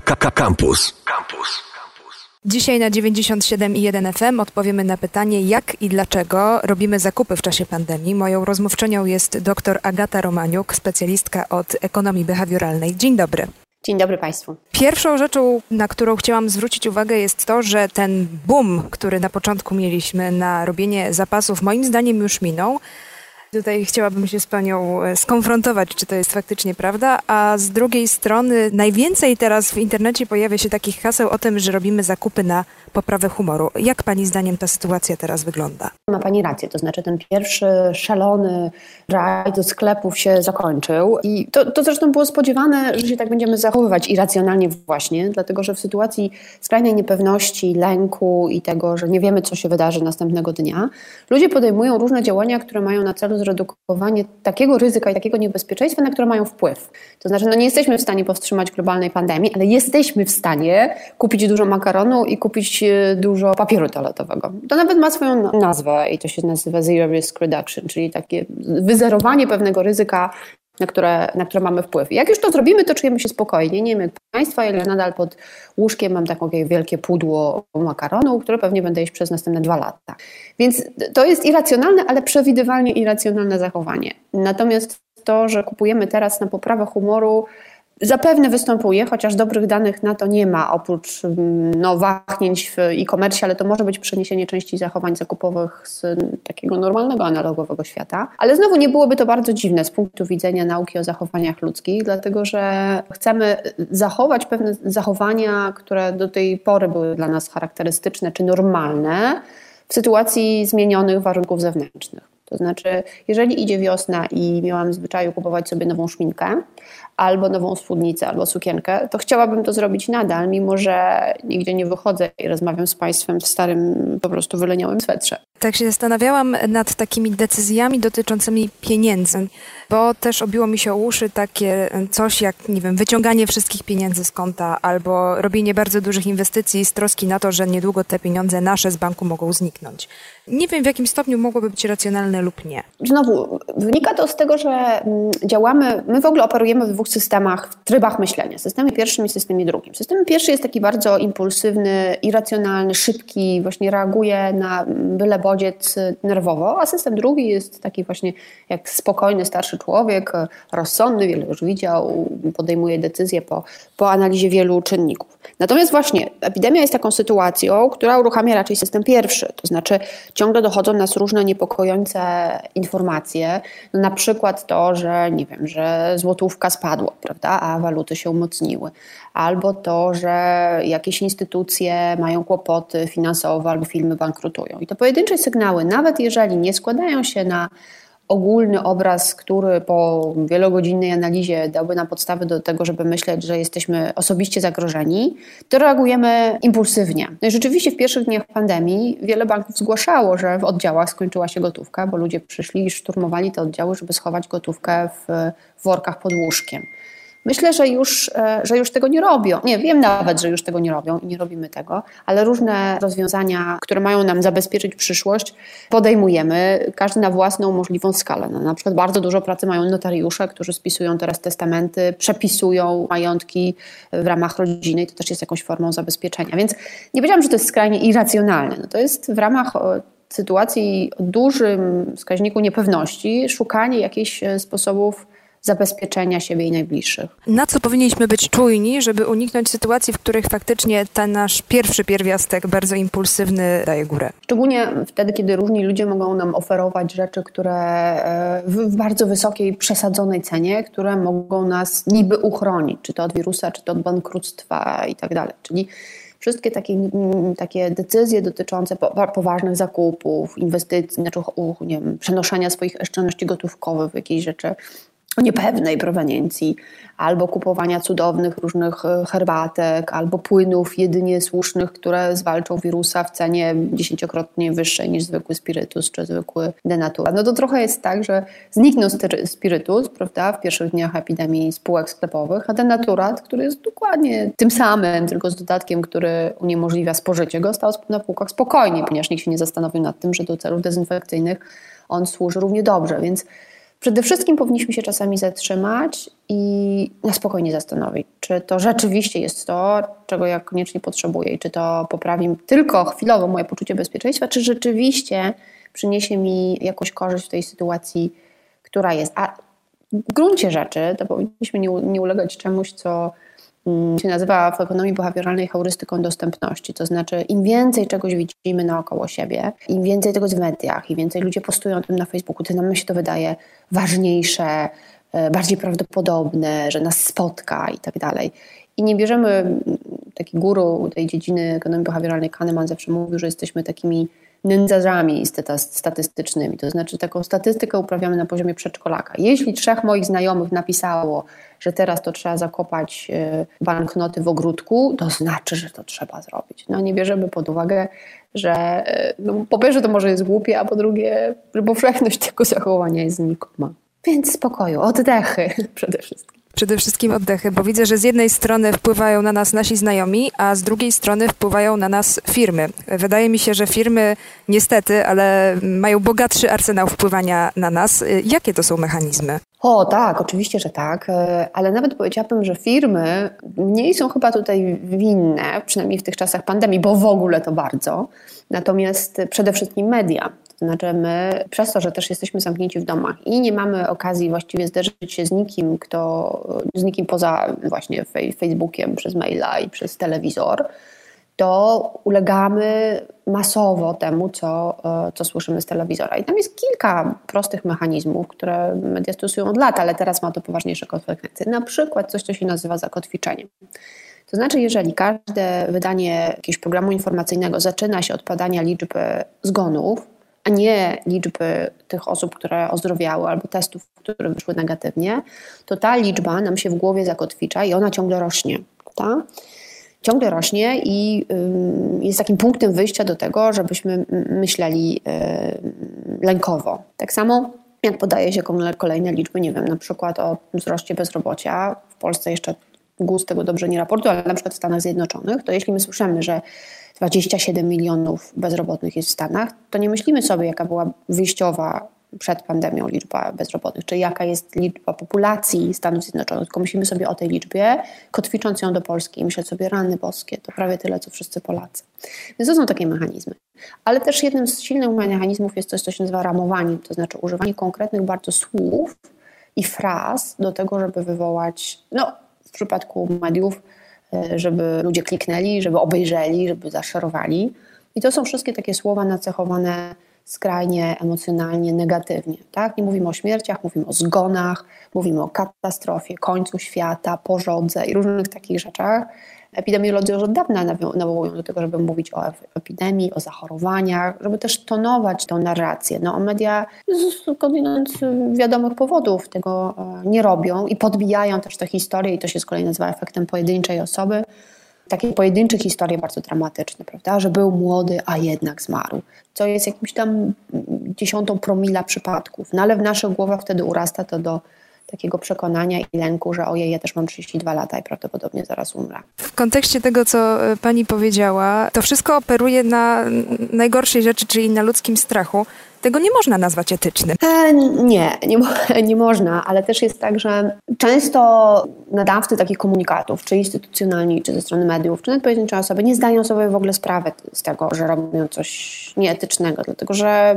Campus. Campus. Dzisiaj na 97,1 FM odpowiemy na pytanie, jak i dlaczego robimy zakupy w czasie pandemii. Moją rozmówczynią jest dr Agata Romaniuk, specjalistka od ekonomii behawioralnej. Dzień dobry. Dzień dobry Państwu. Pierwszą rzeczą, na którą chciałam zwrócić uwagę, jest to, że ten boom, który na początku mieliśmy na robienie zapasów, moim zdaniem już minął. Tutaj chciałabym się z Panią e, skonfrontować, czy to jest faktycznie prawda, a z drugiej strony najwięcej teraz w internecie pojawia się takich haseł o tym, że robimy zakupy na poprawę humoru. Jak Pani zdaniem ta sytuacja teraz wygląda? Ma Pani rację, to znaczy ten pierwszy szalony raj do sklepów się zakończył i to, to zresztą było spodziewane, że się tak będziemy zachowywać irracjonalnie właśnie, dlatego że w sytuacji skrajnej niepewności, lęku i tego, że nie wiemy, co się wydarzy następnego dnia, ludzie podejmują różne działania, które mają na celu zredukowanie takiego ryzyka i takiego niebezpieczeństwa, na które mają wpływ. To znaczy, no nie jesteśmy w stanie powstrzymać globalnej pandemii, ale jesteśmy w stanie kupić dużo makaronu i kupić e, dużo papieru toaletowego. To nawet ma swoją nazwę i to się nazywa Zero Risk Reduction, czyli takie wyzerowanie pewnego ryzyka na które, na które mamy wpływ. Jak już to zrobimy, to czujemy się spokojnie. Nie wiem Państwa, ale nadal pod łóżkiem mam takie wielkie pudło makaronu, które pewnie będę jeść przez następne dwa lata. Więc to jest irracjonalne, ale przewidywalnie irracjonalne zachowanie. Natomiast to, że kupujemy teraz na poprawę humoru, Zapewne występuje, chociaż dobrych danych na to nie ma, oprócz mm, no, wahnięć w e-commerce, ale to może być przeniesienie części zachowań zakupowych z takiego normalnego, analogowego świata. Ale znowu nie byłoby to bardzo dziwne z punktu widzenia nauki o zachowaniach ludzkich, dlatego że chcemy zachować pewne zachowania, które do tej pory były dla nas charakterystyczne czy normalne w sytuacji zmienionych warunków zewnętrznych. To znaczy, jeżeli idzie wiosna i miałam w zwyczaju kupować sobie nową szminkę, albo nową spódnicę, albo sukienkę, to chciałabym to zrobić nadal, mimo że nigdzie nie wychodzę i rozmawiam z Państwem w starym, po prostu wyleniałym swetrze. Tak się zastanawiałam nad takimi decyzjami dotyczącymi pieniędzy, bo też obiło mi się o uszy takie coś jak, nie wiem, wyciąganie wszystkich pieniędzy z konta albo robienie bardzo dużych inwestycji z troski na to, że niedługo te pieniądze nasze z banku mogą zniknąć. Nie wiem, w jakim stopniu mogłoby być racjonalne lub nie. Znowu, wynika to z tego, że mm, działamy, my w ogóle operujemy w dwóch systemach, w trybach myślenia. Systemie pierwszym i systemie drugim. System pierwszy jest taki bardzo impulsywny, irracjonalny, szybki, właśnie reaguje na byle bodziec nerwowo, a system drugi jest taki właśnie jak spokojny, starszy człowiek, rozsądny, wiele już widział, podejmuje decyzje po, po analizie wielu czynników. Natomiast właśnie epidemia jest taką sytuacją, która uruchamia raczej system pierwszy, to znaczy ciągle dochodzą nas różne niepokojące informacje, no na przykład to, że nie wiem, że złotówka spadła, prawda, a waluty się umocniły, albo to, że jakieś instytucje mają kłopoty finansowe albo firmy bankrutują. I te pojedyncze sygnały, nawet jeżeli nie składają się na ogólny obraz, który po wielogodzinnej analizie dałby nam podstawy do tego, żeby myśleć, że jesteśmy osobiście zagrożeni, to reagujemy impulsywnie. No i rzeczywiście w pierwszych dniach pandemii wiele banków zgłaszało, że w oddziałach skończyła się gotówka, bo ludzie przyszli i szturmowali te oddziały, żeby schować gotówkę w workach pod łóżkiem. Myślę, że już, e, że już tego nie robią. Nie, wiem nawet, że już tego nie robią i nie robimy tego, ale różne rozwiązania, które mają nam zabezpieczyć przyszłość, podejmujemy, każdy na własną możliwą skalę. No, na przykład bardzo dużo pracy mają notariusze, którzy spisują teraz testamenty, przepisują majątki w ramach rodziny to też jest jakąś formą zabezpieczenia. Więc nie powiedziałam, że to jest skrajnie irracjonalne. No, to jest w ramach sytuacji o dużym wskaźniku niepewności szukanie jakichś e, sposobów zabezpieczenia siebie i najbliższych. Na co powinniśmy być czujni, żeby uniknąć sytuacji, w których faktycznie ten nasz pierwszy pierwiastek, bardzo impulsywny, daje górę? Szczególnie wtedy, kiedy różni ludzie mogą nam oferować rzeczy, które e, w bardzo wysokiej, przesadzonej cenie, które mogą nas niby uchronić, czy to od wirusa, czy to od bankructwa i tak dalej. Czyli wszystkie takie, takie decyzje dotyczące poważnych zakupów, inwestycji, znaczy nie wiem, przenoszenia swoich oszczędności gotówkowych w jakieś rzeczy, niepewnej proweniencji, albo kupowania cudownych różnych e, herbatek, albo płynów jedynie słusznych, które zwalczą wirusa w cenie dziesięciokrotnie wyższej niż zwykły spirytus czy zwykły denatura. No to trochę jest tak, że zniknął spirytus, prawda, w pierwszych dniach epidemii spółek sklepowych, a denaturat, który jest dokładnie tym samym, tylko z dodatkiem, który uniemożliwia spożycie go, stał na półkach spokojnie, ponieważ nikt się nie zastanowił nad tym, że do celów dezynfekcyjnych on służy równie dobrze, więc Przede wszystkim powinniśmy się czasami zatrzymać i na spokojnie zastanowić, czy to rzeczywiście jest to, czego ja koniecznie potrzebuję i czy to poprawi tylko chwilowo moje poczucie bezpieczeństwa, czy rzeczywiście przyniesie mi jakąś korzyść w tej sytuacji, która jest. A w gruncie rzeczy to powinniśmy nie, nie ulegać czemuś, co się nazywa w ekonomii behawioralnej heurystyką dostępności. To znaczy, im więcej czegoś widzimy naokoło siebie, im więcej tego w mediach, im więcej ludzie postują o tym na Facebooku, tym nam się to wydaje ważniejsze, e, bardziej prawdopodobne, że nas spotka i tak dalej. I nie bierzemy, taki guru tej dziedziny ekonomii behawioralnej, Kahneman zawsze mówił, że jesteśmy takimi nędzarzami statystycznymi. To znaczy taką statystykę uprawiamy na poziomie przedszkolaka. Jeśli trzech moich znajomych napisało, że teraz to trzeba zakopać e, banknoty w ogródku, to znaczy, że to trzeba zrobić. No nie bierzemy pod uwagę, że e, no, po pierwsze to może jest głupie, a po drugie, że powszechność tego zachowania jest znikoma. Więc spokoju, oddechy przede wszystkim przede wszystkim oddechy, bo widzę, że z jednej strony wpływają na nas nasi znajomi, a z drugiej strony wpływają na nas firmy. Wydaje mi się, że firmy niestety, ale mają bogatszy arsenał wpływania na nas. Jakie to są mechanizmy? O tak, oczywiście, że tak, e, ale nawet powiedziałabym, że firmy mniej są chyba tutaj winne, przynajmniej w tych czasach pandemii, bo w ogóle to bardzo. Natomiast przede wszystkim media. To znaczy my, przez to, że też jesteśmy zamknięci w domach i nie mamy okazji właściwie zderzyć się z nikim, kto, z nikim poza właśnie Facebookiem, przez maila i przez telewizor, to ulegamy masowo temu, co, e, co słyszymy z telewizora. I tam jest kilka prostych mechanizmów, które media stosują od lat, ale teraz ma to poważniejsze konsekwencje. Na przykład coś, co się nazywa zakotwiczeniem. To znaczy, jeżeli każde wydanie jakiegoś programu informacyjnego zaczyna się od podania liczby zgonów, a nie liczby tych osób, które ozdrowiały albo testów, które wyszły negatywnie, to ta liczba nam się w głowie zakotwicza i ona ciągle rośnie. Ta? Ciągle rośnie i jest takim punktem wyjścia do tego, żebyśmy myśleli lękowo. Tak samo jak podaje się kolejne liczby, nie wiem, na przykład o wzroście bezrobocia, w Polsce jeszcze GUS tego dobrze nie raportuje, ale na przykład w Stanach Zjednoczonych, to jeśli my słyszymy, że 27 milionów bezrobotnych jest w Stanach, to nie myślimy sobie, jaka była wyjściowa przed pandemią liczba bezrobotnych, czy jaka jest liczba populacji Stanów Zjednoczonych, tylko myślimy sobie o tej liczbie, kotwicząc ją do Polski i myśleć sobie, rany boskie, to prawie tyle, co wszyscy Polacy. Więc to są takie mechanizmy. Ale też jednym z silnych mechanizmów jest coś, co się nazywa ramowaniem, to znaczy używanie konkretnych bardzo słów i fraz do tego, żeby wywołać, no w przypadku mediów, E, żeby ludzie kliknęli, żeby obejrzeli, żeby zaszerowali. I to są wszystkie takie słowa nacechowane skrajnie emocjonalnie negatywnie. Tak? Nie mówimy o śmierciach, mówimy o zgonach, mówimy o katastrofie, końcu świata, porządze i różnych takich rzeczach. Epidemiolodzy już od dawna nawołują do tego, żeby mówić o epidemii, o zachorowaniach, żeby też tonować tą narrację. No, media z wiadomych powodów tego e, nie robią i podbijają też te historie i to się z kolei nazywa efektem pojedynczej osoby. Takie pojedyncze historie bardzo dramatyczne, prawda, że był młody, a jednak zmarł, co jest jakimś tam dziesiątą promila przypadków, no ale w naszych głowach wtedy urasta to do takiego przekonania i lęku, że ojej, ja też mam 32 lata i prawdopodobnie zaraz umrę. W kontekście tego, co e, pani powiedziała, to wszystko operuje na najgorszej rzeczy, czyli na ludzkim strachu. Tego nie można nazwać etycznym. E, nie, nie, nie można, ale też jest tak, że często nadawcy takich komunikatów, czy instytucjonalni, czy ze strony mediów, czy nawet pojedyncze osoby nie zdają sobie w ogóle sprawy z tego, że robią coś nieetycznego, dlatego że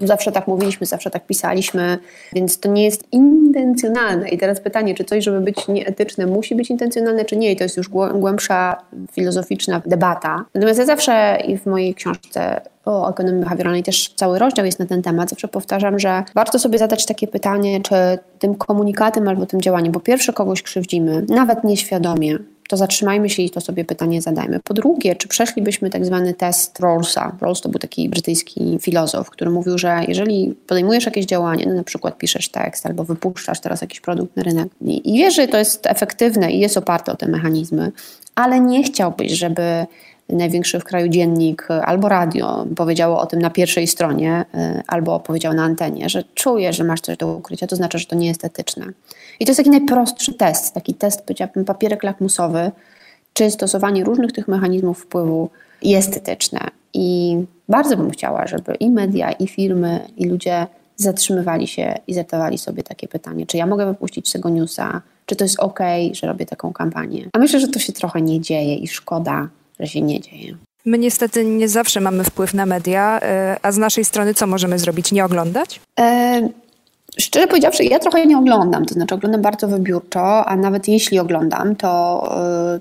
zawsze tak mówiliśmy, zawsze tak pisaliśmy, więc to nie jest intencjonalne. I teraz pytanie, czy coś, żeby być nieetyczne, musi być intencjonalne, czy nie? I to jest już głębsza filozoficzna debata. Natomiast ja zawsze i w mojej książce o ekonomii behawioralnej też cały rozdział jest na ten temat. Zawsze powtarzam, że warto sobie zadać takie pytanie, czy tym komunikatem albo tym działaniem, bo pierwsze kogoś krzywdzimy, nawet nieświadomie, to zatrzymajmy się i to sobie pytanie zadajmy. Po drugie, czy przeszlibyśmy tak zwany test Rawlsa? Rawls to był taki brytyjski filozof, który mówił, że jeżeli podejmujesz jakieś działanie, no na przykład piszesz tekst albo wypuszczasz teraz jakiś produkt na rynek i, i wiesz, że to jest efektywne i jest oparte o te mechanizmy, ale nie chciałbyś, żeby największy w kraju dziennik albo radio powiedziało o tym na pierwszej stronie, y, albo powiedział na antenie, że czuje, że masz coś do ukrycia, to znaczy, że to nie jest etyczne. I to jest taki najprostszy test, taki test, powiedziałabym, papierek lakmusowy, czy stosowanie różnych tych mechanizmów wpływu jest etyczne. I bardzo bym chciała, żeby i media, i firmy, i ludzie zatrzymywali się i zadawali sobie takie pytanie, czy ja mogę wypuścić tego newsa, czy to jest ok, że robię taką kampanię. A myślę, że to się trochę nie dzieje i szkoda, że się nie dzieje. My niestety nie zawsze mamy wpływ na media, e, a z naszej strony co możemy zrobić? Nie oglądać? E, szczerze powiedziawszy, ja trochę nie oglądam, to znaczy oglądam bardzo wybiórczo, a nawet jeśli oglądam, to, e,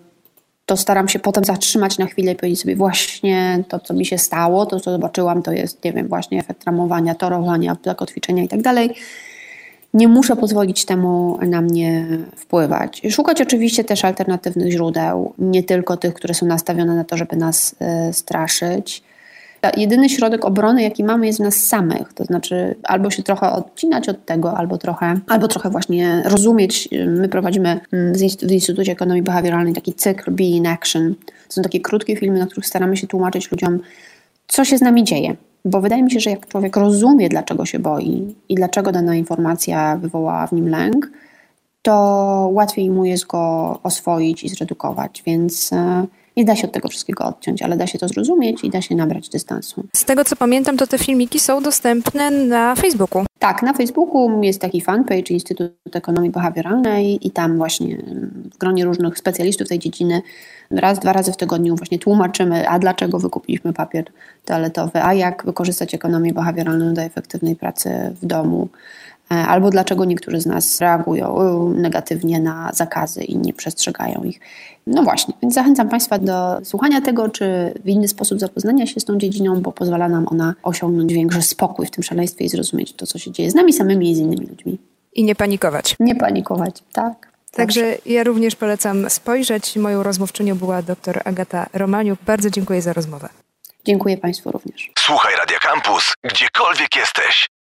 to staram się potem zatrzymać na chwilę i powiedzieć sobie właśnie to, co mi się stało, to, co zobaczyłam, to jest, nie wiem, właśnie efekt ramowania, torowania, zakotwiczenia i tak dalej nie muszę pozwolić temu na mnie wpływać. Szukać oczywiście też alternatywnych źródeł, nie tylko tych, które są nastawione na to, żeby nas y, straszyć. Jedyny środek obrony, jaki mamy, jest w nas samych. To znaczy, albo się trochę odcinać od tego, albo trochę, albo trochę właśnie rozumieć. My prowadzimy mm, w Instytucie Ekonomii Behawioralnej taki cykl Be in Action. To są takie krótkie filmy, na których staramy się tłumaczyć ludziom, co się z nami dzieje bo wydaje mi się, że jak człowiek rozumie, dlaczego się boi i dlaczego dana informacja wywołała w nim lęk, to łatwiej mu jest go oswoić i zredukować. Więc e, nie da się od tego wszystkiego odciąć, ale da się to zrozumieć i da się nabrać dystansu. Z tego co pamiętam, to te filmiki są dostępne na Facebooku. Tak, na Facebooku jest taki fanpage Instytut Ekonomii Behawioralnej i tam właśnie w gronie różnych specjalistów tej dziedziny raz, dwa razy w tygodniu właśnie tłumaczymy, a dlaczego wykupiliśmy papier toaletowy, a jak wykorzystać ekonomię behawioralną do efektywnej pracy w domu, albo dlaczego niektórzy z nas reagują negatywnie na zakazy i nie przestrzegają ich. No właśnie, więc zachęcam Państwa do słuchania tego, czy w inny sposób zapoznania się z tą dziedziną, bo pozwala nam ona osiągnąć większy spokój w tym szaleństwie i zrozumieć to, co się dzieje z nami samymi i z innymi ludźmi. I nie panikować. Nie panikować, tak. Także ja również polecam spojrzeć. Moją rozmówczynią była dr Agata Romaniuk. Bardzo dziękuję za rozmowę. Dziękuję Państwu również. Słuchaj Radio Campus, gdziekolwiek jesteś.